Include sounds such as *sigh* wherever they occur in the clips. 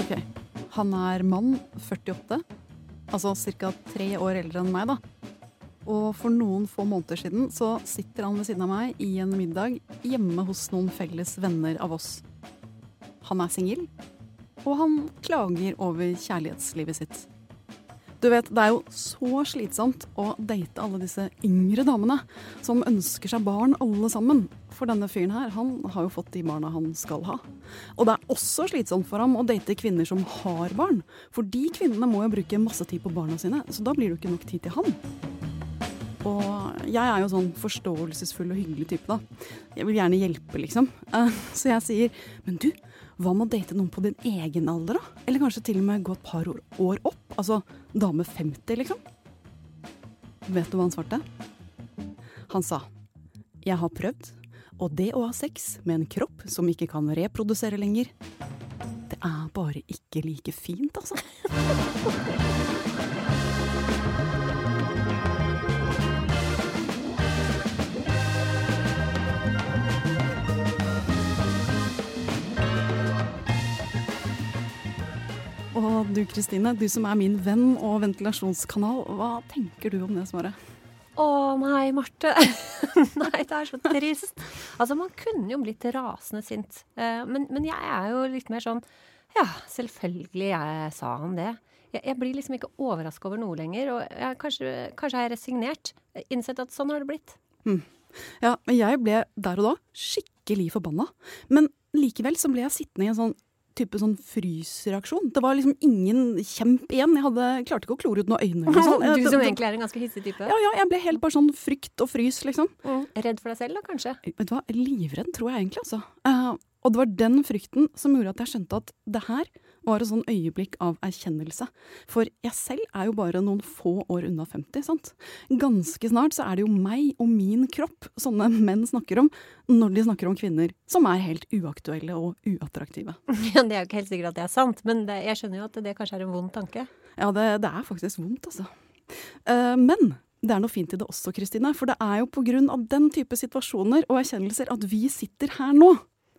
Ok, han er mann, 48. Altså ca. tre år eldre enn meg, da. Og for noen få måneder siden så sitter han ved siden av meg i en middag hjemme hos noen felles venner av oss. Han er singel, og han klager over kjærlighetslivet sitt. Du vet, Det er jo så slitsomt å date alle disse yngre damene som ønsker seg barn alle sammen. For denne fyren her, han har jo fått de barna han skal ha. Og det er også slitsomt for ham å date kvinner som har barn. For de kvinnene må jo bruke masse tid på barna sine, så da blir det jo ikke nok tid til han. Og jeg er jo sånn forståelsesfull og hyggelig type, da. Jeg vil gjerne hjelpe, liksom. *laughs* Så jeg sier, men du, hva med å date noen på din egen alder, da? Eller kanskje til og med gå et par år, opp? Altså dame 50, liksom? Vet du hva han svarte? Han sa, jeg har prøvd, og det å ha sex med en kropp som ikke kan reprodusere lenger, det er bare ikke like fint, altså. *laughs* Og du Kristine, du som er min venn og ventilasjonskanal, hva tenker du om det svaret? Å nei, Marte. *laughs* nei, det er så trist. Altså, man kunne jo blitt rasende sint. Eh, Men, men jeg er jo litt mer sånn Ja, selvfølgelig jeg sa han det. Jeg, jeg blir liksom ikke overraska over noe lenger. Og jeg, kanskje, kanskje har jeg resignert. Innsett at sånn har det blitt. Ja, men jeg ble der og da skikkelig forbanna. Men likevel så ble jeg sittende i en sånn type sånn frysreaksjon. Det var liksom ingen kjemp igjen. Jeg hadde, klarte ikke å klore ut noen øyne. eller. *laughs* Du som egentlig er en ganske hissig type. Ja, ja, jeg ble helt bare sånn frykt og frys, liksom. Mm. Redd for deg selv, da, kanskje? Vet du hva, livredd tror jeg egentlig, altså. Uh, og det var den frykten som gjorde at jeg skjønte at det her var et sånn øyeblikk av erkjennelse. For jeg selv er jo bare noen få år unna 50, sant. Ganske snart så er det jo meg og min kropp sånne menn snakker om når de snakker om kvinner som er helt uaktuelle og uattraktive. *laughs* Ja, det er jo ikke helt sikkert at det er sant, men det, jeg skjønner jo at det kanskje er en vond tanke. Ja, det, det er faktisk vondt, altså. Uh, men det er noe fint i det også, Kristine. For det er jo av den type situasjoner og erkjennelser at vi sitter her nå.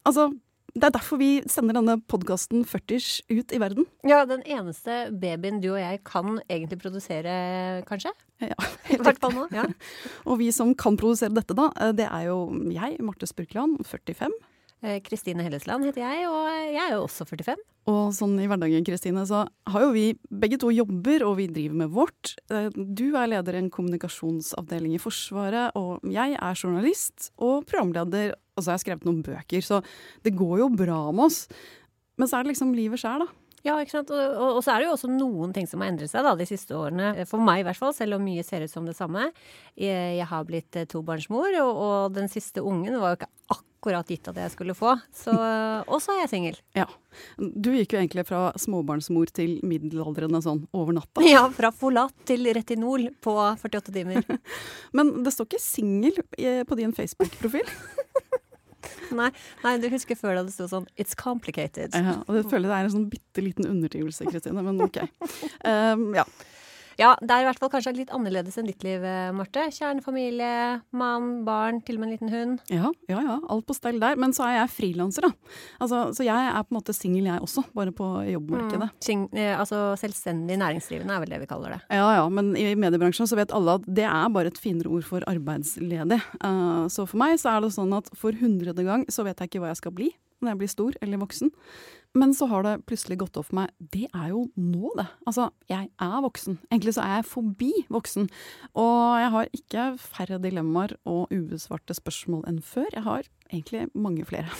Altså, det er derfor vi sender denne podkasten 40 ut i verden. Ja, den eneste babyen du og jeg kan egentlig produsere, kanskje? Ja, *laughs* I hvert fall nå. Ja. *laughs* Og vi som kan produsere dette, da, eh, det er jo jeg, Marte Spurkland, 45. Eh, Kristine Hellesland heter jeg, og jeg er jo også 45. Og sånn i hverdagen, Kristine, så har jo vi begge to jobber, og vi driver med vårt. Eh, Du er leder i en kommunikasjonsavdeling i Forsvaret, og jeg er journalist og programleder, og så har jeg skrevet noen bøker, så det går jo bra med oss. Men så er det liksom livet skjer, da. Ja, ikke sant. Og, og, og så er det jo også noen ting som har endret seg da, de siste årene. For meg i hvert fall, selv om mye ser ut som det samme. Jeg, jeg har blitt eh, tobarnsmor, og, og den siste ungen var jo ikke akkurat gitt at jeg skulle få. Så, og så er jeg singel. *laughs* Ja. Du gikk jo egentlig fra småbarnsmor til middelaldrende sånn over natta. *laughs* Ja, fra Folat til Retinol på 48 timer. *laughs* Men det står ikke singel eh, på din Facebook-profil. Nei, nei, du husker før da det sto sånn It's complicated. Ja, og det føler det er en sånn bitte liten underdrivelse, Kristine, men ok. Um, ja. Ja, det er i hvert fall kanskje litt annerledes enn ditt liv, eh, Marte. Kjernefamilie, mann, barn, til og med en liten hund. ja, ja, ja, alt på stell der. Men så er jeg frilanser, da. Altså, så jeg er på en måte singel, jeg også, bare på jobbmarkedet. Sing, eh, altså selvstendig næringsdrivende er vel det vi kaller det. Ja ja, men i mediebransjen så vet alle at det er bare et finere ord for arbeidsledig. Uh, så for meg så er det sånn at for hundrede gang så vet jeg ikke hva jeg skal bli når jeg blir stor eller voksen. Men så har det plutselig gått opp for meg, det er jo nå det. Altså, jeg er voksen. Egentlig så er jeg forbi voksen. Og jeg har ikke færre dilemmaer og ubesvarte spørsmål enn før. Jeg har egentlig mange flere.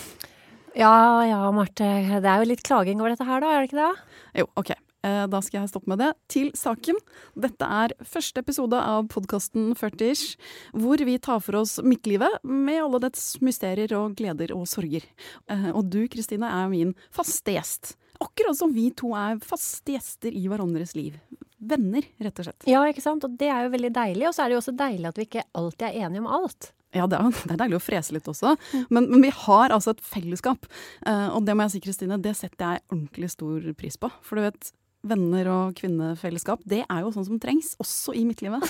Ja ja, Marte. Det er jo litt klaging over dette her, da, er det ikke det? Jo, ok. Eh, Da skal jeg stoppe med det. Til saken. Dette er første episode av podkasten 40ish, hvor vi tar for oss midtlivet med alle dets mysterier og gleder og sorger. Eh, Og du, Kristine, er min faste gjest. Akkurat som vi to er faste gjester i hverandres liv. Venner, rett og slett. Ja, ikke sant. Og det er jo veldig deilig. Og så er det jo også deilig at vi ikke alltid er enige om alt. Ja, det er, *laughs* det er deilig å frese litt også, men, men vi har altså et fellesskap. Eh, og det må jeg si, Kristine, det setter jeg ordentlig stor pris på. For du vet, venner og kvinnefellesskap, det er jo sånn som trengs, også i midtlivet.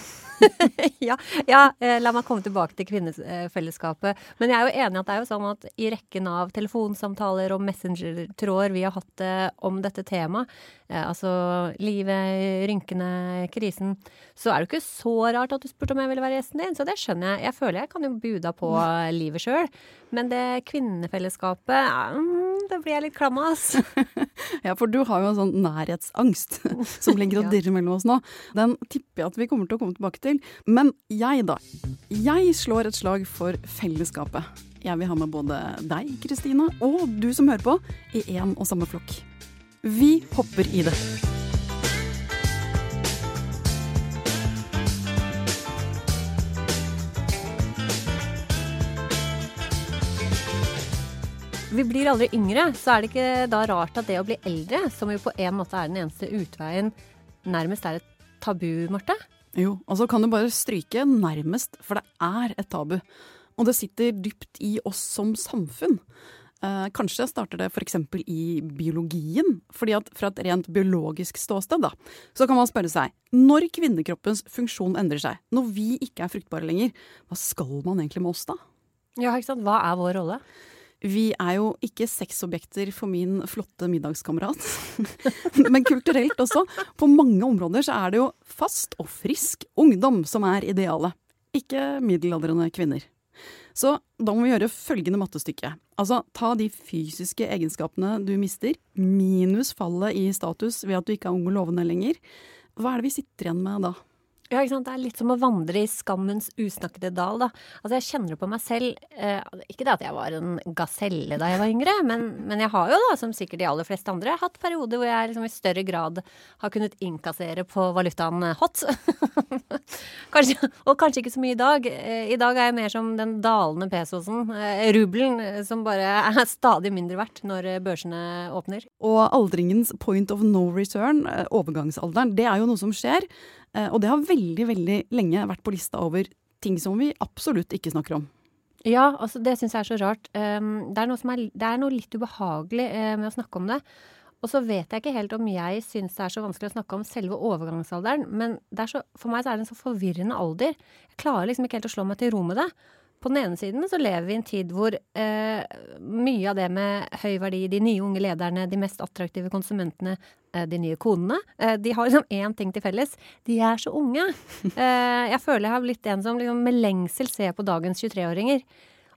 *laughs* ja, ja, eh, la meg komme tilbake til kvinnefellesskapet. Men jeg er jo enig at det er jo sånn at i rekken av telefonsamtaler og messengertråder vi har hatt eh, om dette temaet, eh, altså livet, rynkene, krisen, så er det jo ikke så rart at du spurte om jeg ville være gjesten din. Så det skjønner jeg. Jeg føler jeg kan jo buda på livet sjøl. Men det kvinnefellesskapet, mm, det blir jeg litt klam ass. *laughs* ja, for du har jo en sånn nærhetsangst *laughs* som ligger og dirrer mellom oss nå. Den tipper jeg at vi kommer til å komme tilbake til. Men jeg, da. Jeg slår et slag for fellesskapet. Jeg vil ha med både deg, Kristina, og du som hører på, i én og samme flokk. Vi hopper i det. Vi blir aldri yngre, så er det ikke da rart at det å bli eldre, som jo på en måte er den eneste utveien, nærmest er et tabu, Marte? Jo, og så kan du bare stryke 'nærmest', for det er et tabu. Og det sitter dypt i oss som samfunn. Eh, kanskje starter det f.eks. i biologien. fordi at fra et rent biologisk ståsted da, så kan man spørre seg når kvinnekroppens funksjon endrer seg, når vi ikke er fruktbare lenger, hva skal man egentlig med oss da? Ja, ikke sant? Hva er vår rolle? Vi er jo ikke sexobjekter for min flotte middagskamerat. *laughs* Men kulturelt også. På mange områder så er det jo fast og frisk ungdom som er idealet. Ikke middelaldrende kvinner. Så da må vi gjøre følgende mattestykke. Altså ta de fysiske egenskapene du mister, minus fallet i status ved at du ikke er ung og lovende lenger. Hva er det vi sitter igjen med da? Ja, ikke sant? Det er litt som å vandre i skammens usnakkede dal, da. Altså, jeg kjenner det på meg selv. Eh, ikke det at jeg var en gaselle da jeg var yngre, men, men, jeg har jo, da, som sikkert de aller fleste andre, hatt perioder hvor jeg liksom i større grad har kunnet innkassere på valutaen hot. *laughs* kanskje, og kanskje ikke så mye i dag. Eh, I dag er jeg mer som den dalende pesosen, eh, rubelen, eh, som bare er stadig mindre verdt når børsene åpner. Og aldringens point of no return, overgangsalderen, det er jo noe som skjer. Eh, og det har veldig, veldig lenge vært på lista over ting som vi absolutt ikke snakker om. Ja, altså det syns jeg er så rart. Um, det, er er, det, er noe litt ubehagelig uh, med å snakke om det. Og så vet jeg ikke helt om jeg syns det er så vanskelig å snakke om selve overgangsalderen, men så, for meg så er det en så forvirrende alder. Jeg klarer liksom ikke helt å slå meg til ro med det. På den ene siden så lever vi i en tid hvor eh, mye av det med høy verdi, de nye unge lederne, de mest attraktive konsumentene, eh, de nye konene, eh, de har liksom én ting til felles. De er så unge. *laughs* Eh, jeg føler jeg har blitt en som liksom med lengsel ser på dagens 23-åringer.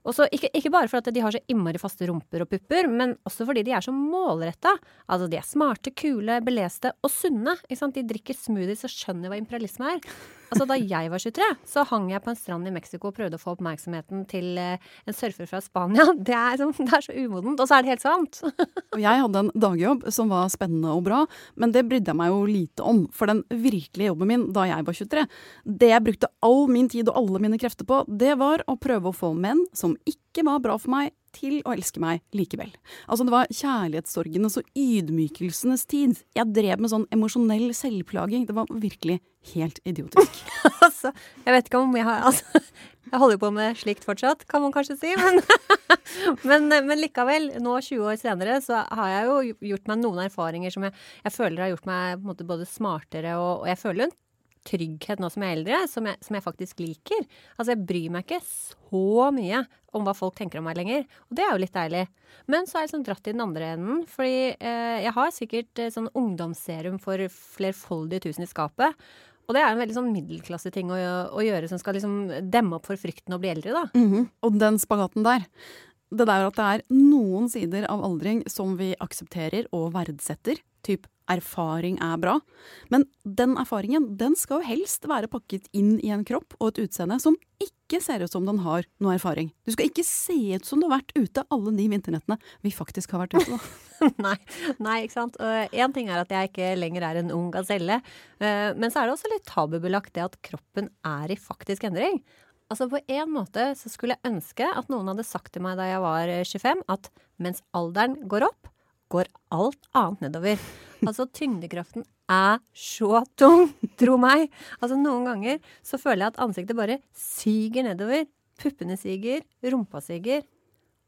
Og så ikke, ikke, bare fordi de har så innmari faste rumper og pupper, men også fordi de er så målretta. Altså, de er smarte, kule, beleste og sunne. De drikker smoothies og skjønner hva imperialisme er. Altså, da jeg var 23, så hang jeg på en strand i Mexico og prøvde å få oppmerksomheten til uh, en surfer fra Spania. *laughs* Det er, det er, så umodent, og så er det helt sant. *laughs* og jeg hadde en dagjobb som var spennende og bra, men det brydde jeg meg jo lite om. For den virkelige jobben min da jeg var 23, det jeg brukte all min tid og alle mine krefter på, det var å prøve å få menn som ikke var bra for meg, til å elske meg likevel. Altså, det var kjærlighetssorgenes og ydmykelsenes tid. Jeg drev med sånn emosjonell selvplaging. Det var virkelig helt idiotisk. *laughs* altså, jeg vet ikke om jeg har altså, Jeg holder på med slikt fortsatt, kan man kanskje si. Men, *laughs* men, men, likevel, nå 20 år senere, så har jeg jo gjort meg noen erfaringer som jeg, jeg føler har gjort meg måte, både smartere, og, og jeg føler en trygghet nå som jeg er eldre, som jeg, som jeg, faktisk liker. Altså, jeg bryr meg ikke så mye om hva folk tenker om meg lenger. Og det er jo litt deilig. Men så har jeg liksom dratt i den andre enden. Fordi eh, jeg har sikkert eh, sånn ungdomsserum for flerfoldige tusen i skapet. Og det er en veldig sånn middelklasseting å, å gjøre som skal liksom demme opp for frykten å bli eldre, da. Mm -hmm. Og den spagaten der. Det der at det er noen sider av aldring som vi aksepterer og verdsetter, typ erfaring er bra. Men den erfaringen den skal jo helst være pakket inn i en kropp og et utseende som ikke ser ut som den har noe erfaring. Du skal ikke se ut som du har vært ute alle de vinternettene vi faktisk har vært ute. *laughs* nei, nei, ikke sant. Én ting er at jeg ikke lenger er en ung gazelle, uh, men så er det også litt tabubelagt det at kroppen er i faktisk endring. Altså På en måte så skulle jeg ønske at noen hadde sagt til meg da jeg var 25, at mens alderen går opp, går alt annet nedover. Altså, tyngdekraften er så tung, tro meg. Altså, noen ganger så føler jeg at ansiktet bare siger nedover. Puppene siger, rumpa siger.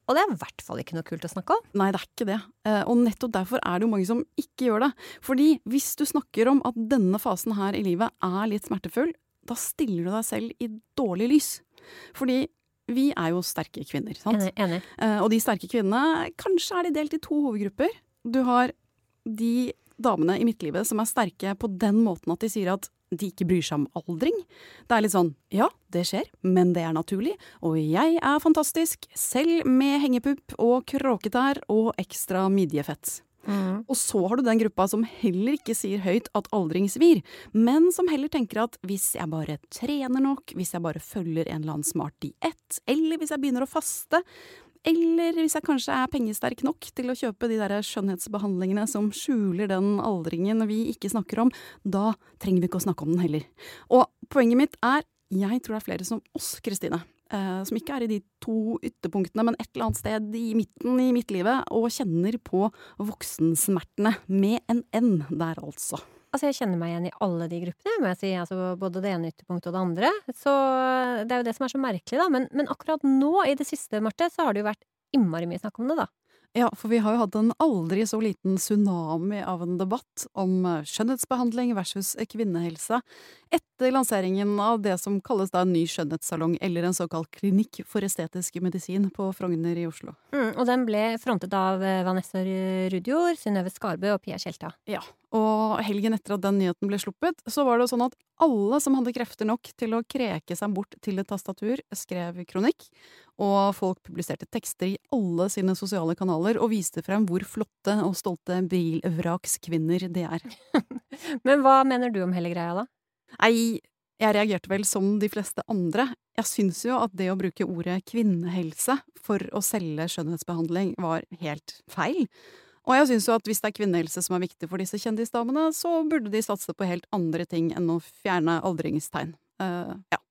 Og det er i hvert fall ikke noe kult å snakke om. Nei, det er ikke det. Eh, og nettopp derfor er det jo mange som ikke gjør det. Fordi hvis du snakker om at denne fasen her i livet er litt smertefull, da stiller du deg selv i dårlig lys. Fordi vi er jo sterke kvinner, sant? Enig. enig. Eh, og de sterke kvinnene, kanskje er de delt i to hovedgrupper. Du har de damene i midtlivet som er sterke på den måten at de sier at de ikke bryr seg om aldring. Det er litt sånn ja, det skjer, men det er naturlig, og jeg er fantastisk, selv med hengepupp og kråketær og ekstra midjefett. Mm. Og så har du den gruppa som heller ikke sier høyt at aldring svir, men som heller tenker at hvis jeg bare trener nok, hvis jeg bare følger en eller annen smart diett, eller hvis jeg begynner å faste, eller hvis jeg kanskje er pengesterk nok til å kjøpe de der skjønnhetsbehandlingene som skjuler den aldringen vi ikke snakker om, da trenger vi ikke å snakke om den heller. Og poenget mitt er, jeg tror det er flere som oss, Kristine, eh, som ikke er i de to ytterpunktene, men et eller annet sted i midten i midtlivet, og kjenner på voksensmertene. Med en N der, altså. Altså, jeg kjenner meg igjen i alle de gruppene, må jeg si. Altså, både det ene ytterpunktet og det andre. Så det er jo det som er så merkelig, da. Men, men akkurat nå, i det siste, Marte, så har det jo vært innmari mye snakk om det, da. Ja, for vi har jo hatt en aldri så liten tsunami av en debatt om eh, skjønnhetsbehandling versus kvinnehelse etter lanseringen av det som kalles da en ny skjønnhetssalong, eller en såkalt klinikk for estetisk medisin på Frogner i Oslo. Mm, og den ble frontet av eh, Vanessa Rudjord, Synnøve Skarbø og Pia Tjelta. Ja, og helgen etter at den nyheten ble sluppet, så var det sånn at alle som hadde krefter nok til å kreke seg bort til et tastatur, skrev kronikk, og folk publiserte tekster i alle sine sosiale kanaler og viste frem hvor flotte og stolte bilvrakskvinner de er. *laughs* Men hva mener du om hele greia, da? Nei, jeg reagerte vel som de fleste andre. Jeg syns jo at det å bruke ordet kvinnehelse for å selge skjønnhetsbehandling var helt feil. Og jeg syns jo at hvis det er kvinnehelse som er viktig for disse kjendisdamene, så burde de satse på helt andre ting enn å fjerne aldringstegn. Uh, ja.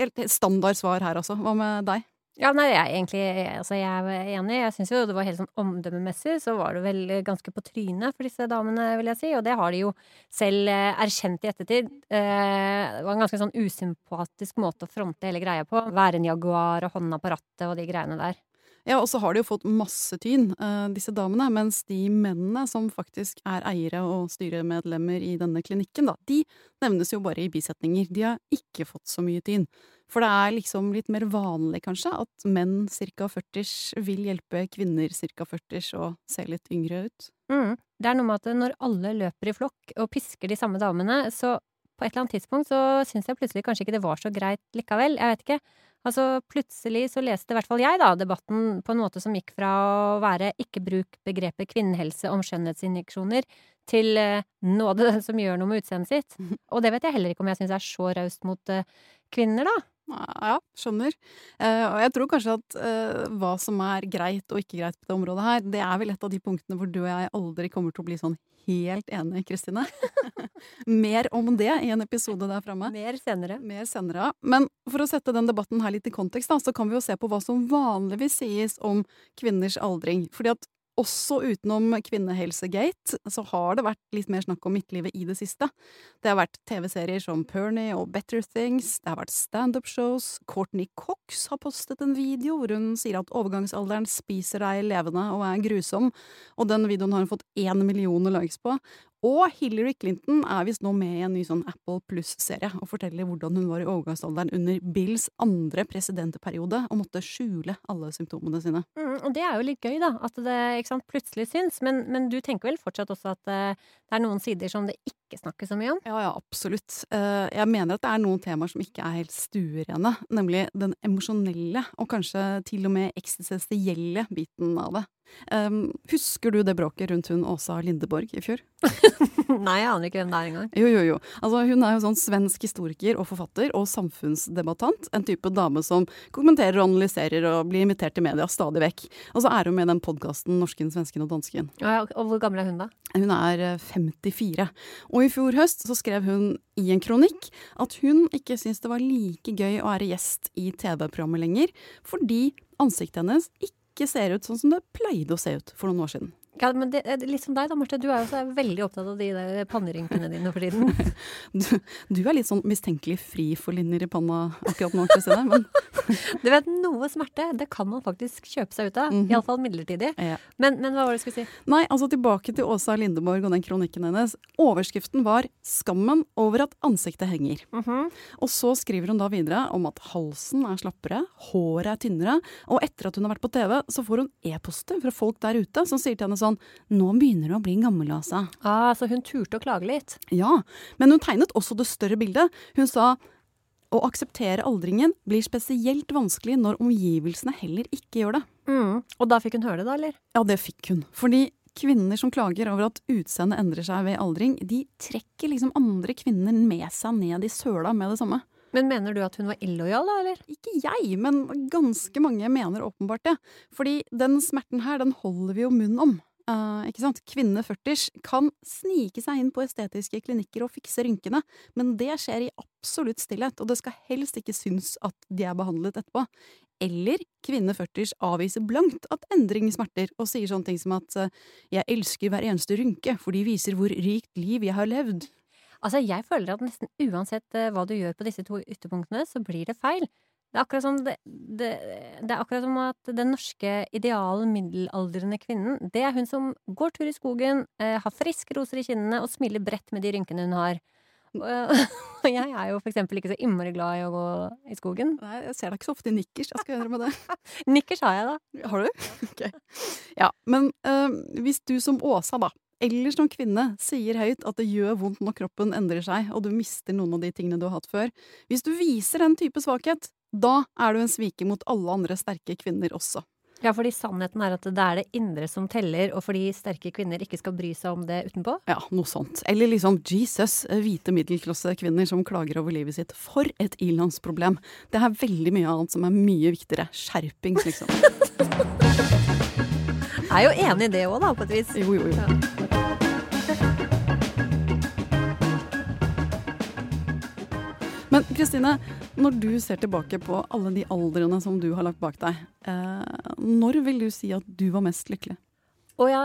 Helt standard svar her, altså. Hva med deg? Ja, nei, jeg er egentlig altså jeg er enig. Jeg syns jo det var helt sånn omdømmemessig, så var det vel ganske på trynet for disse damene, vil jeg si. Og det har de jo selv eh, erkjent i ettertid. Eh, det var en ganske sånn usympatisk måte å fronte hele greia på. Være en jaguar og hånda på rattet og de greiene der. Ja, og så har de jo fått masse tyn, uh, disse damene, mens de mennene som faktisk er eiere og styremedlemmer i denne klinikken, da, de nevnes jo bare i bisetninger. De har ikke fått så mye tyn. For det er liksom litt mer vanlig, kanskje, at menn ca. 40 vil hjelpe kvinner ca. 40 å se litt yngre ut. Mm. Det er noe med at når alle løper i flokk og pisker de samme damene, så på et eller annet tidspunkt så syns jeg plutselig kanskje ikke det var så greit likevel. Jeg vet ikke. Altså, plutselig så leste i hvert fall jeg, da, debatten på en måte som gikk fra å være ikke bruk begrepet kvinnehelse om skjønnhetsinjeksjoner til noe av det som gjør noe med utseendet sitt. *laughs* Og det vet jeg heller ikke om jeg syns er så raust mot uh, kvinner, da. Ja, skjønner. Eh, og jeg tror kanskje at eh, hva som er greit og ikke greit på det området her, det er vel et av de punktene hvor du og jeg aldri kommer til å bli sånn helt enige, Kristine. *laughs* Mer om det i en episode der framme. Mer senere. Mer senere. Men for å sette den debatten her litt i kontekst, da, så kan vi jo se på hva som vanligvis sies om kvinners aldring. Fordi at også utenom Kvinnehelsegate så har det vært litt mer snakk om midtlivet i det siste. Det har vært TV-serier som Pernie og Better Things, det har vært standup-shows, Courtney Cox har postet en video hvor hun sier at overgangsalderen spiser deg levende og er grusom, og den videoen har hun fått én million likes på. Og Hillary Clinton er visst nå med i en ny sånn Apple Pluss-serie og forteller hvordan hun var i overgangsalderen under Bills andre presidentperiode og måtte skjule alle symptomene sine. Mm, og det er jo litt gøy, da, at det sant, plutselig syns. Men, men, du tenker vel fortsatt også at uh, det er noen sider som det ikke snakkes så mye om? Ja, ja, absolutt. Uh, jeg mener at det er noen temaer som ikke er helt stuerene. Nemlig den emosjonelle, og kanskje til og med eksistensielle biten av det. Um, husker du det bråket rundt hun Åsa Lindeborg i fjor? *laughs* Nei, jeg aner ikke hvem det er engang. Jo, jo, jo. Altså, hun er jo sånn svensk historiker og forfatter og samfunnsdebattant. En type dame som kommenterer og analyserer og blir invitert til media stadig vekk. Og så er hun med i den podkasten Norsken, svensken og dansken. Ja, og hvor gammel er hun da? Hun er 54. Og i fjor høst så skrev hun i en kronikk at hun ikke syntes det var like gøy å være gjest i TV-programmet lenger, fordi ansiktet hennes ikke ser ut sånn som det pleide å se ut for noen år siden. Ja, men det, er litt som deg da, Marte. Du er jo også veldig opptatt av de der pannerynkene dine for tiden. *laughs* Du, du er litt sånn mistenkelig fri for linjer i panna akkurat nå, Kristine. Men *laughs* Du vet, noe smerte, det kan man faktisk kjøpe seg ut av. Mhm. Iallfall midlertidig. ja. Men, men hva var det du skulle si? Nei, altså tilbake til Åsa Lindeborg og den kronikken hennes. Overskriften var 'Skammen over at ansiktet henger'. Og så skriver hun da videre om at halsen er slappere, håret er tynnere, og etter at hun har vært på TV, så får hun e-poster fra folk der ute som sier til henne sånn 'Nå begynner du å bli gammel, Asa'. Ah, så hun turte å klage litt. Ja, men hun tegnet også det større bildet. Hun sa å akseptere aldringen blir spesielt vanskelig når omgivelsene heller ikke gjør det. Mm. Og da fikk hun høre det, da, eller? Ja, det fikk hun. Fordi kvinner som klager over at utseendet endrer seg ved aldring, de trekker liksom andre kvinner med seg ned i søla med det samme. Men mener du at hun var illojal, da, eller? Ikke jeg, men ganske mange mener åpenbart det. Fordi den smerten her, den holder vi jo munn om. Eh, ikke sant? Kvinne 40 kan snike seg inn på estetiske klinikker og fikse rynkene, men det skjer i absolutt stillhet, og det skal helst ikke synes at de er behandlet etterpå. Eller kvinne 40 avviser blankt at endring smerter, og sier sånne ting som at eh, 'jeg elsker hver eneste rynke, for de viser hvor rikt liv jeg har levd'. Altså, jeg føler at nesten uansett eh, hva du gjør på disse to ytterpunktene, så blir det feil. Det er akkurat som, det, det, det er akkurat som at den norske idealen middelaldrende kvinnen, det er hun som går tur i skogen, eh, har friske roser i kinnene og smiler bredt med de rynkene hun har. Og *laughs* jeg er jo for eksempel ikke så innmari glad i å gå i skogen. Nei, jeg ser deg ikke så ofte i nikkers, jeg skal innrømme det. *laughs* Nikkers har jeg, da. Har du? *laughs* Ok. Ja, men eh, hvis du som Åsa, da, eller som kvinne, sier høyt at det gjør vondt når kroppen endrer seg, og du mister noen av de tingene du har hatt før, hvis du viser den type svakhet, da er du en sviker mot alle andre sterke kvinner også. Ja, fordi sannheten er at det er det indre som teller, og fordi sterke kvinner ikke skal bry seg om det utenpå. Ja, noe sånt. Eller liksom Jesus, hvite middelklassekvinner som klager over livet sitt. For et ilandsproblem. Det er veldig mye annet som er mye viktigere. Skjerpings, liksom. *laughs* Jeg er jo enig i det òg, da, på et vis. Jo, jo, jo. Men Kristine, når du ser tilbake på alle de aldrene som du har lagt bak deg, eh, når vil du si at du var mest lykkelig? Å ja,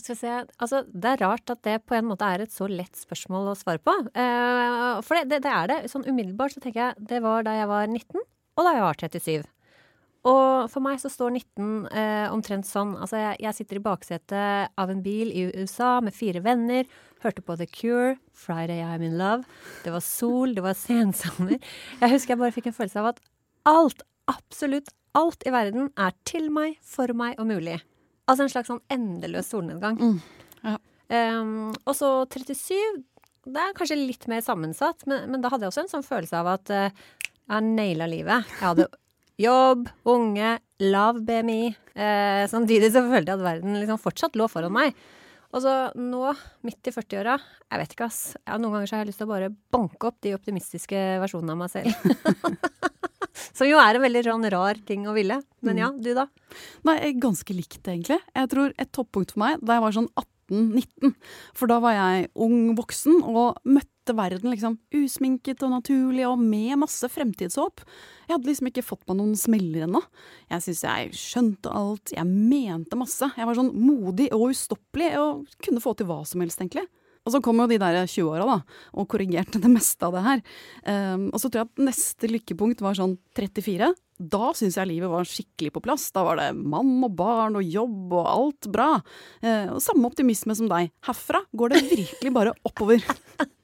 skal vi se Altså, det er rart at det på en måte er et så lett spørsmål å svare på. Eh, for det, det, det er det. Sånn umiddelbart så tenker jeg det var da jeg var 19, og da jeg var 37. Og for meg så står 19 eh, omtrent sånn Altså, jeg, jeg sitter i baksetet av en bil i USA med fire venner, hørte på The Cure, Friday I'm in love. Det var sol, det var sensommer. Jeg husker jeg bare fikk en følelse av at alt, absolutt alt i verden er til meg, for meg og mulig. Altså en slags sånn endeløs solnedgang. Mm, ja. Um, og så 37, det er kanskje litt mer sammensatt, men, men da hadde jeg også en sånn følelse av at uh, jeg naila livet. Jeg hadde jobb, unge, lav BMI. Eh, samtidig så følte jeg at verden liksom fortsatt lå foran meg. Og så nå, midt i 40-åra, jeg vet ikke, ass. Ja, noen ganger så har jeg lyst til å bare banke opp de optimistiske versjonene av meg selv. *laughs* Som jo er en veldig sånn rar ting å ville. Men ja, du da? Nei, ganske likt, egentlig. Jeg tror et toppunkt for meg da jeg var sånn 18-19. For da var jeg ung voksen og møtte verden liksom usminket og naturlig og med masse fremtidshåp. Jeg hadde liksom ikke fått meg noen smeller ennå. Jeg syns jeg skjønte alt, jeg mente masse. Jeg var sånn modig og ustoppelig og kunne få til hva som helst, egentlig. Og så kom jo de der 20-åra, da, og korrigerte det meste av det her. Um, og så tror jeg at neste lykkepunkt var sånn 34. Da syns jeg livet var skikkelig på plass. Da var det mann og barn og jobb og alt bra. Uh, og samme optimisme som deg. Herfra går det virkelig bare oppover. *laughs*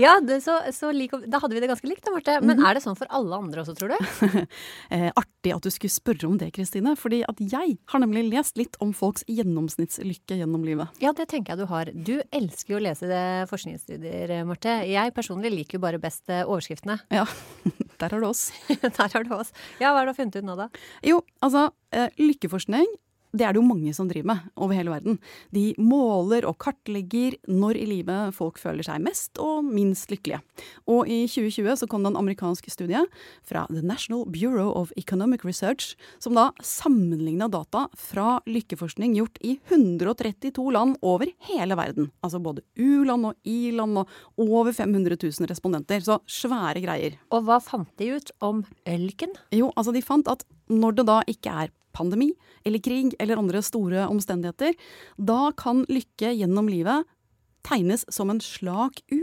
Ja, det, så, så like, da hadde vi det ganske likt da, Marte. Men Mhm. er det sånn for alle andre også, tror du? *laughs* Eh, artig at du skulle spørre om det, Kristine. Fordi at jeg har nemlig lest litt om folks gjennomsnittslykke gjennom livet. Ja, det tenker jeg du har. Du elsker jo å lese det forskningsstudier, Marte. Jeg personlig liker jo bare best eh, overskriftene. Ja, *laughs* der har du oss. *laughs* Der har du oss. Ja, hva har du funnet ut nå, da? Jo, altså, eh, lykkeforskning det er det jo mange som driver med over hele verden. De måler og kartlegger når i livet folk føler seg mest og minst lykkelige. Og i 2020 så kom det en amerikansk studie fra The National Bureau of Economic Research som da sammenligna data fra lykkeforskning gjort i 132 land over hele verden. Altså både u-land og i-land og over 500 000 respondenter. Så svære greier. Og hva fant de ut om ølken? Jo, altså de fant at når det da ikke er pandemi eller krig eller andre store omstendigheter, da kan lykke gjennom livet tegnes som en slak U.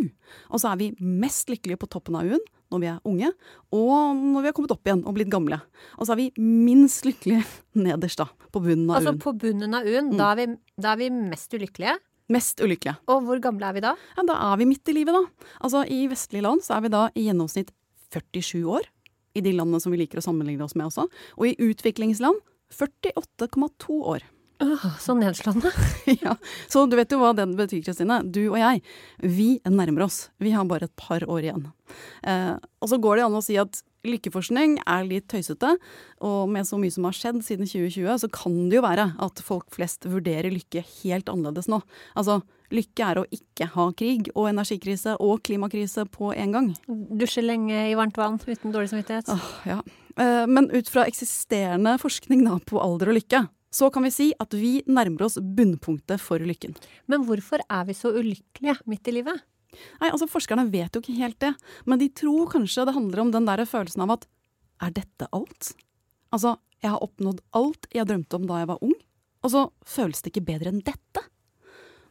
Og så er vi mest lykkelige på toppen av U-en når vi er unge, og når vi har kommet opp igjen og blitt gamle. Og så er vi minst lykkelige *laughs* nederst, da, på bunnen av Altså U-en. på bunnen av U-en, da, er da er vi mest ulykkelige. Mest ulykkelige. Og hvor gamle er vi da? Ja, da er vi midt i livet, da. Altså, I vestlige land så er vi da i gjennomsnitt 47 år. I de landene som vi liker å sammenligne oss med også. Og i utviklingsland 48,2 år. Åh, så nedslående. *laughs* ja, Så du vet jo hva den betyr, Kristine. Du og jeg, vi nærmer oss. Vi har bare et par år igjen. Eh, og så går det an å si at lykkeforskning er litt tøysete, og med så mye som har skjedd siden 2020, så kan det jo være at folk flest vurderer lykke helt annerledes nå. Altså, lykke er å ikke ha krig og energikrise og klimakrise på en gang. Dusje lenge i varmt vann uten dårlig samvittighet. Åh, ja. Eh, Men ut fra eksisterende forskning da, på alder og lykke, så kan vi si at vi nærmer oss bunnpunktet for lykken. Men hvorfor er vi så ulykkelige midt i livet? Nei, altså Forskerne vet jo ikke helt det, men de tror kanskje det handler om den der følelsen av at er dette alt? Altså, jeg har oppnådd alt jeg drømte om da jeg var ung, og så føles det ikke bedre enn dette.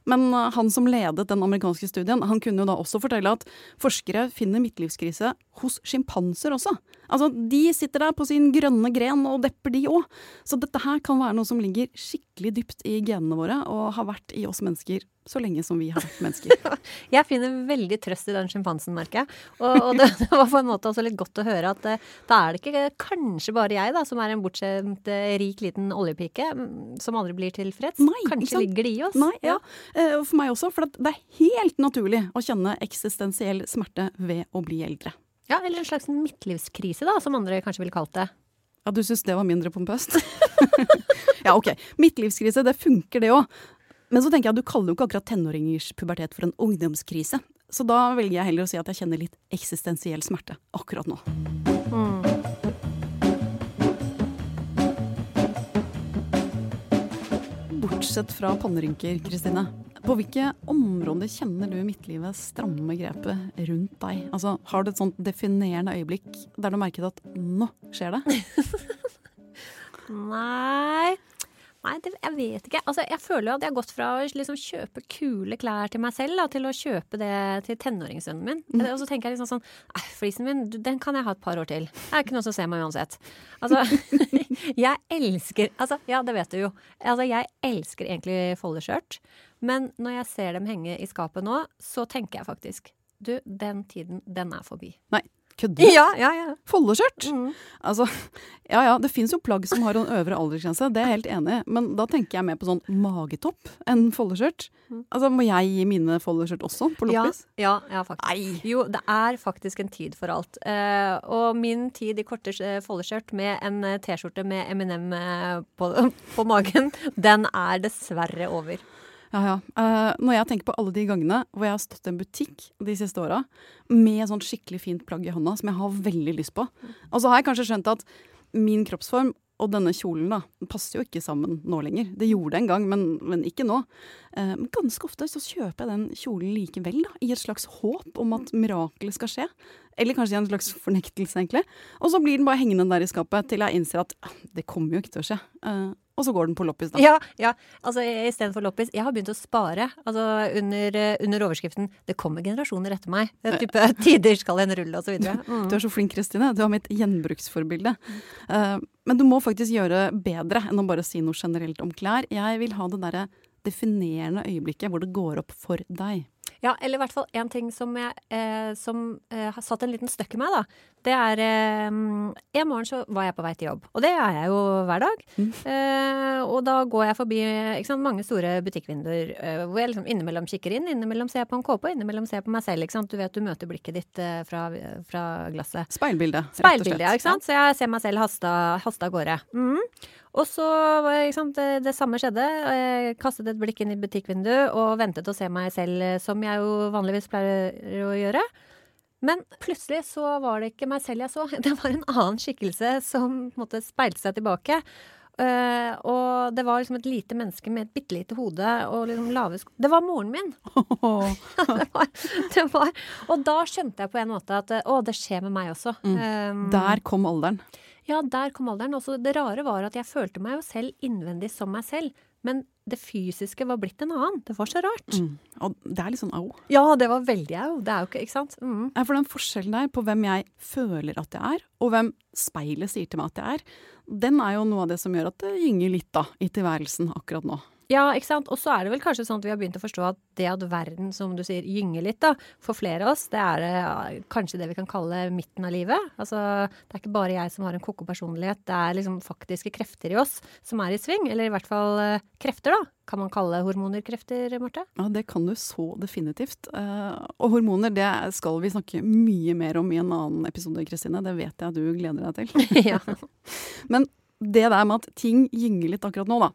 Men uh, han som ledet den amerikanske studien, han kunne jo da også fortelle at forskere finner midtlivskrise hos sjimpanser også. Altså, De sitter der på sin grønne gren og depper, de òg. Så dette her kan være noe som ligger skikkelig dypt i genene våre, og har vært i oss mennesker så lenge som vi har vært mennesker. *laughs* Jeg finner veldig trøst i den sjimpansen, merker jeg. Og, og det, *laughs* det var på en måte også litt godt å høre at eh, da er det ikke kanskje bare jeg da, som er en bortskjemt, eh, rik liten oljepike, mm, som aldri blir tilfreds. Nei, kanskje ligger det i oss. Nei, ja. Eh, For meg også, for det er helt naturlig å kjenne eksistensiell smerte ved å bli eldre. Ja, Eller en slags midtlivskrise, da, som andre kanskje ville kalt det. Ja, du syns det var mindre pompøst? *laughs* ja, ok. Midtlivskrise, det funker det òg. Men så tenker jeg at du kaller jo ikke akkurat tenåringers pubertet for en ungdomskrise. Så da velger jeg heller å si at jeg kjenner litt eksistensiell smerte akkurat nå. Bortsett fra pannerynker, Kristine. På hvilke områder kjenner du midtlivet stramme grepet rundt deg? Altså, Har du et sånt definerende øyeblikk der du merket at nå skjer det? *laughs* Nei Nei, det, jeg vet ikke. Altså, jeg føler jo at jeg har gått fra å liksom kjøpe kule klær til meg selv da, til å kjøpe det til tenåringssønnen min. Og så tenker jeg liksom sånn Nei, flisen min, den kan jeg ha et par år til. Det er ikke noe som ser meg uansett. Altså, *laughs* jeg elsker Altså, ja, det vet du jo. Altså, jeg elsker egentlig foldeskjørt. Men når jeg ser dem henge i skapet nå, så tenker jeg faktisk Du, den tiden, den er forbi. Nei, kødder du? Ja, ja, ja. Foldeskjørt? Mm. Altså, ja ja, det fins jo plagg som har en øvre aldersgrense, det er jeg helt enig i. Men da tenker jeg mer på sånn magetopp enn foldeskjørt. Altså, må jeg gi mine foldeskjørt også på Ja, loppis? ja, ja, faktisk. Jo, det er faktisk en tid for alt. Uh, og min tid i korte eh, foldeskjørt med en eh, T-skjorte med M&M eh, på, *laughs* på magen, den er dessverre over. Ja, ja. Uh, når jeg tenker på alle de gangene hvor jeg har stått i en butikk de siste åra med sånn skikkelig fint plagg i hånda som jeg har veldig lyst på, og så har jeg kanskje skjønt at min kroppsform og denne kjolen da, passer jo ikke sammen nå lenger. Det gjorde det en gang, men, men ikke nå. Eh, men ganske ofte så kjøper jeg den kjolen likevel, da, i et slags håp om at mirakelet skal skje. Eller kanskje i en slags fornektelse, egentlig. Og så blir den bare hengende der i skapet til jeg innser at ah, det kommer jo ikke til å skje. Eh, og så går den på loppis, da. Ja, ja. Altså istedenfor loppis. Jeg har begynt å spare. Altså under, eh, under overskriften 'Det kommer generasjoner etter meg'. Det er type *laughs* 'Tider skal en rulle', videre. Mm. Du er så flink, Kristine. Du har mitt gjenbruksforbilde. Eh, men du må faktisk gjøre bedre enn å bare si noe generelt om klær. Jeg vil ha det derre definerende øyeblikket hvor det går opp for deg. Ja, eller i hvert fall en ting som, jeg, eh, som eh, har satt en liten støkk i meg, da. Det er eh, En morgen så var jeg på vei til jobb, og det er jeg jo hver dag. Mm. Eh, og da går jeg forbi sant, mange store butikkvinduer eh, hvor jeg liksom innimellom kikker inn, innimellom ser jeg på en kåpe, og innimellom ser jeg på meg selv. Ikke sant? Du vet du møter blikket ditt eh, fra, fra glasset. Speilbildet, rett og slett. Speilbildet, ja, ikke sant? Så jeg ser meg selv haste av gårde. Mhm. Og så, det, det samme skjedde. Jeg kastet et blikk inn i butikkvinduet og ventet å se meg selv eh, som jeg jo vanligvis pleier å gjøre. Men plutselig så var det ikke meg selv jeg så, *laughs* det var en annen skikkelse som på en måte speilte seg tilbake. Uh, og det var liksom et lite menneske med et bitte lite hode og liksom lave sko Det var moren min! *laughs* *laughs* det var, det var, og da skjønte jeg på en måte at å, det skjer med meg også. Mm. Um, Der kom alderen. Ja, der kom alderen. Også det rare var at jeg følte meg jo selv innvendig som meg selv. Men det fysiske var blitt en annen. Det var så rart. Mm. Og det er litt sånn au. Ja, det var veldig au. Det er jo ikke Ikke sant? Mm. For den forskjellen der på hvem jeg føler at jeg er, og hvem speilet sier til meg at jeg er, den er jo noe av det som gjør at det gynger litt da, i tilværelsen akkurat nå. Ja, ikke sant. Og så er det vel kanskje sånn at vi har begynt å forstå at det at verden, som du sier, gynger litt, da, for flere av oss, det er ja, kanskje det vi kan kalle midten av livet. Altså, det er ikke bare jeg som har en ko-ko personlighet, det er liksom faktiske krefter i oss som er i sving. Eller i hvert fall eh, krefter, da. Kan man kalle hormoner krefter, Marte? Ja, det kan du så definitivt. Eh, og hormoner det skal vi snakke mye mer om i en annen episode, Kristine. Det vet jeg at du gleder deg til. *laughs* ja. *laughs* Men det der med at ting gynger litt akkurat nå, da,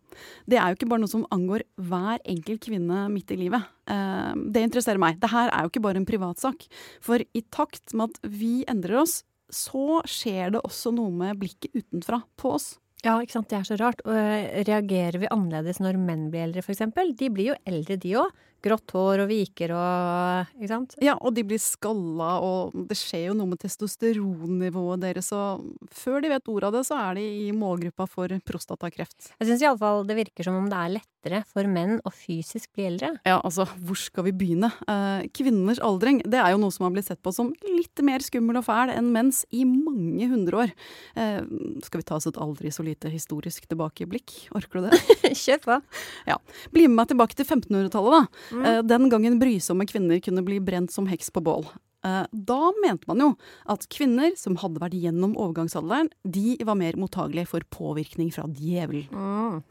det er jo ikke bare noe som angår hver enkelt kvinne midt i livet. Eh, det interesserer meg. Det her er jo ikke bare en privatsak. For i takt med at vi endrer oss, så skjer det også noe med blikket utenfra på oss. Ja, ikke sant. Det er så rart. Og eh, reagerer vi annerledes når menn blir eldre, f.eks.? De blir jo eldre, de òg. Grått hår og viker og Ikke sant? Ja, og de blir skalla, og det skjer jo noe med testosteronnivået deres, og før de vet ordet av det, så er de i målgruppa for prostatakreft. Jeg syns iallfall det virker som om det er lettere for menn å fysisk bli eldre. Ja, altså, hvor skal vi begynne? Eh, kvinners aldring, det er jo noe som har blitt sett på som litt mer skummel og fæl enn menns i mange hundre år. Eh, skal vi ta oss et aldri så lite historisk tilbakeblikk? Orker du det? *laughs* Kjør på. Ja. Bli med meg tilbake til 1500-tallet, da. Mm. Den gangen brysomme kvinner kunne bli brent som heks på bål. Eh, da mente man jo at kvinner som hadde vært gjennom overgangsalderen, de var mer mottagelige for påvirkning fra djevelen. Mm.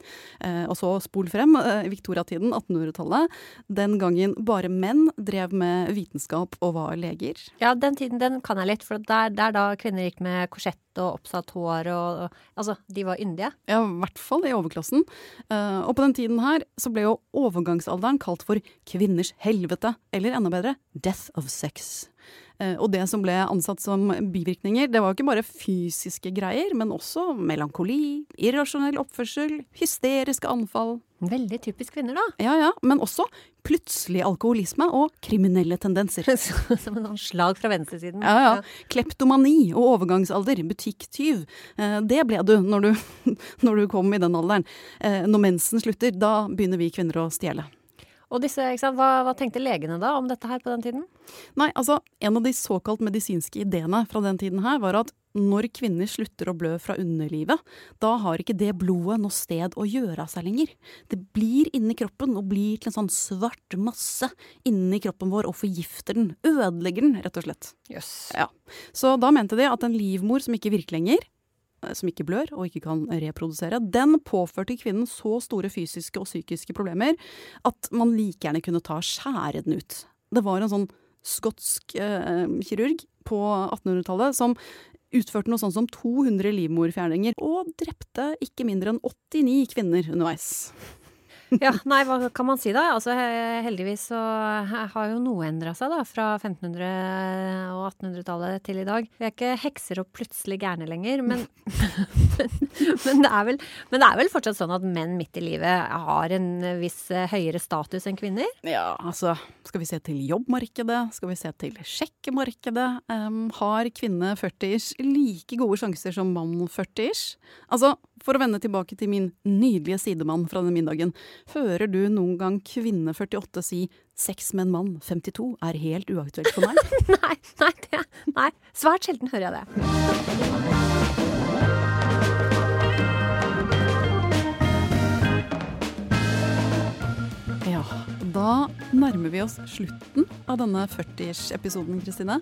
Og så spol frem, Victoria-tiden, 1800-tallet. Den gangen bare menn drev med vitenskap og var leger. Ja, den tiden den kan jeg litt, for det er da kvinner gikk med korsett og oppsatt hår og, og Altså, de var yndige. Ja, i hvert fall i overklassen. og på den tiden her så ble jo overgangsalderen kalt for kvinners helvete, eller enda bedre death of sex. Eh, og det som ble ansatt som bivirkninger, det var jo ikke bare fysiske greier, men også melankoli, irrasjonell oppførsel, hysteriske anfall. Veldig typisk kvinner, da. Ja ja, men også plutselig alkoholisme og kriminelle tendenser. *laughs* som en slag fra venstresiden. Ja ja. Kleptomani og overgangsalder, butikktyv. Eh, det ble du når, du *laughs* når du kom i den alderen. Eh, når mensen slutter, da begynner vi kvinner å stjele. Og disse, hva, hva, tenkte legene da om dette her på den tiden? Nei, altså, En av de såkalt medisinske ideene fra den tiden her var at når kvinner slutter å blø fra underlivet, da har ikke det blodet noe sted å gjøre av seg lenger. Det blir inni kroppen og blir til en sånn svart masse inni kroppen vår og forgifter den. Ødelegger den, rett og slett. Yes. Ja. Så da mente de at en livmor som ikke virker lenger, som ikke blør og ikke kan reprodusere, den påførte kvinnen så store fysiske og psykiske problemer at man like gjerne kunne ta og skjære den ut. Det var en sånn skotsk eh, kirurg på 1800-tallet som utførte noe sånn som 200 livmorfjerninger, og drepte ikke mindre enn 89 kvinner underveis. Ja, nei, hva kan man si da? Altså heldigvis så har jo noe endra seg da, fra 1500- og 1800-tallet til i dag. Vi er ikke hekser og plutselig gærne lenger, men, *laughs* *laughs* men, *laughs* men, det vel, men, det er vel, fortsatt sånn at menn midt i livet har en viss høyere status enn kvinner? Ja, altså skal vi se til jobbmarkedet, skal vi se til sjekkemarkedet, um, har kvinne 40-ish like gode sjanser som mann 40-ish? Altså, for å vende tilbake til min nydelige sidemann fra den middagen. Hører du noen gang kvinne 48 si 'sex med en mann 52' er helt uaktuelt for meg? *laughs* nei, nei, det, nei, svært sjelden hører jeg det. Ja, da nærmer vi oss slutten av denne 40-ish-episoden, Kristine.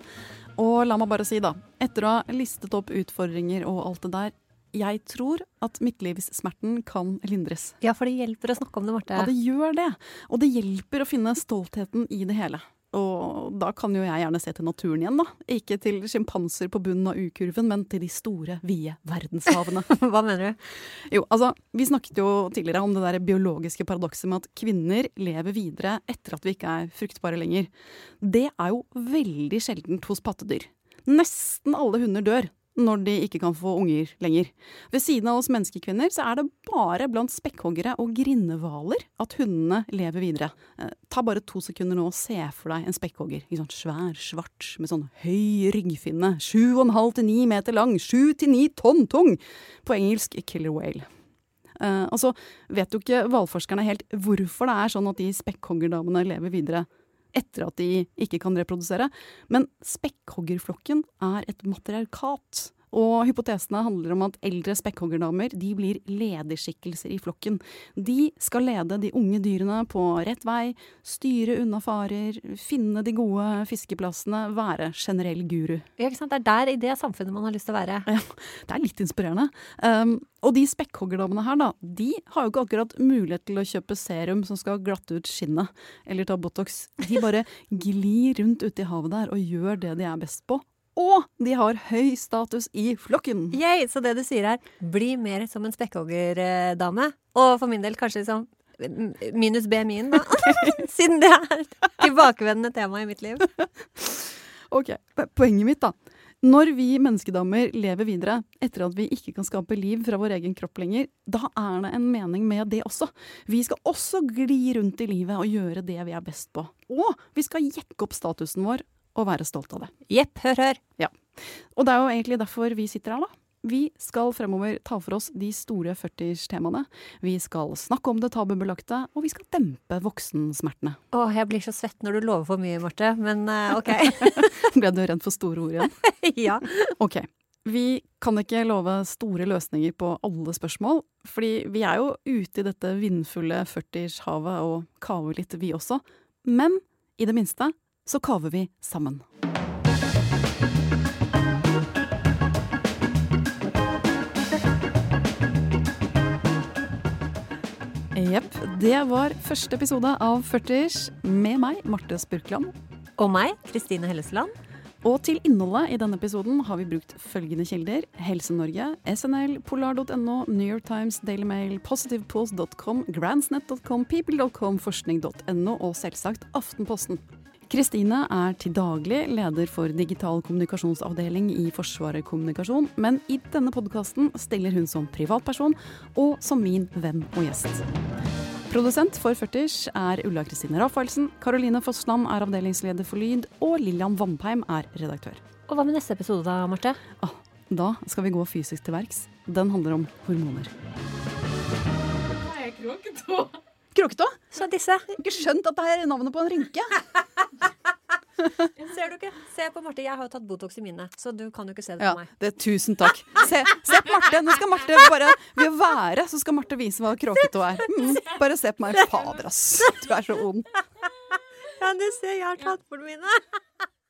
Og la meg bare si, da, etter å ha listet opp utfordringer og alt det der, jeg tror at midtlivssmerten kan lindres. Ja, for det hjelper å snakke om det, Marte. Ja, det gjør det. Og det hjelper å finne stoltheten i det hele. Og da kan jo jeg gjerne se til naturen igjen, da. Ikke til sjimpanser på bunnen av U-kurven, men til de store, vide verdenshavene. *laughs* Hva mener du? Jo, altså, vi snakket jo tidligere om det der biologiske paradokset med at kvinner lever videre etter at vi ikke er fruktbare lenger. Det er jo veldig sjeldent hos pattedyr. Nesten alle hunder dør når de ikke kan få unger lenger. Ved siden av oss menneskekvinner så er det bare blant spekkhoggere og grindehvaler at hundene lever videre. Eh, ta bare to sekunder nå og se for deg en spekkhogger. Sånn svær, svart, med sånn høy ryggfinne. Sju og en halv til ni meter lang. Sju til ni tonn tung. På engelsk killer whale. Eh, og så vet jo ikke hvalforskerne helt hvorfor det er sånn at de spekkhoggerdamene lever videre etter at de ikke kan reprodusere. Men spekkhoggerflokken er et matriarkat. Og hypotesene handler om at eldre spekkhoggerdamer de blir lederskikkelser i flokken. De skal lede de unge dyrene på rett vei, styre unna farer, finne de gode fiskeplassene, være generell guru. Ja, ikke sant? Det er der i det samfunnet man har lyst til å være. Ja, det er litt inspirerende. Um, og de spekkhoggerdamene her, da, de har jo ikke akkurat mulighet til å kjøpe serum som skal glatte ut skinnet, eller ta Botox. De bare *laughs* glir rundt ute i havet der og gjør det de er best på og de har høy status i flokken. Yay, så det du sier er bli mer som en spekkhoggerdame. Og for min del kanskje liksom minus BMI-en, da. *laughs* *laughs* Siden det er tilbakevendende tema i mitt liv. ok, poenget mitt, da. Når vi menneskedamer lever videre etter at vi ikke kan skape liv fra vår egen kropp lenger, da er det en mening med det også. Vi skal også gli rundt i livet og gjøre det vi er best på. Og vi skal jekke opp statusen vår og være stolt av det. Jepp, hør, hør. Ja. Og det er jo egentlig derfor vi sitter her, da. Vi skal fremover ta for oss de store 40-temaene. Vi skal snakke om det tabubelagte, og vi skal dempe voksensmertene. Å, jeg blir så svett når du lover for mye, Marte, men uh, OK. *laughs* Ble du redd for store ord igjen? *laughs* ja. OK. Vi kan ikke love store løsninger på alle spørsmål, fordi vi er jo ute i dette vindfulle 40-havet og kaver litt, vi også. Men i det minste så kaver vi sammen. Jepp. Det var første episode av 40ers med meg, Marte Spurkland. Og meg, Kristine Hellesland. Og til innholdet i denne episoden har vi brukt følgende kilder. Helse-Norge, SNL, polar.no, New York Times, Daily Mail, positivepost.com, grandsnet.com, people.com, forskning.no og selvsagt Aftenposten. Kristine er til daglig leder for digital kommunikasjonsavdeling i Forsvaret kommunikasjon, men i denne podkasten stiller hun som privatperson og som min venn og gjest. Produsent for 40 er Ulla Kristine Rafaelsen, Karoline Fossland er avdelingsleder for lyd, og Lillian Vannheim er redaktør. Og hva med neste episode da, Marte? Ah, da skal vi gå fysisk til verks. Den handler om hormoner. Jeg er kråketå? Så disse. Ikke skjønt at det er navnet på en rynke. *laughs* Ser du ikke? Se på Marte. Jeg har jo tatt Botox i mine, så du kan jo ikke se det Ja, på meg. det, tusen takk. Se, se på Marte. Nå skal Marte bare Ved å være, så skal Marte vise hva kråketå er. Mm, bare se på meg. Fader, ass. Du er så ond. *laughs* Kan du se, jeg har tatt bort mine. *laughs*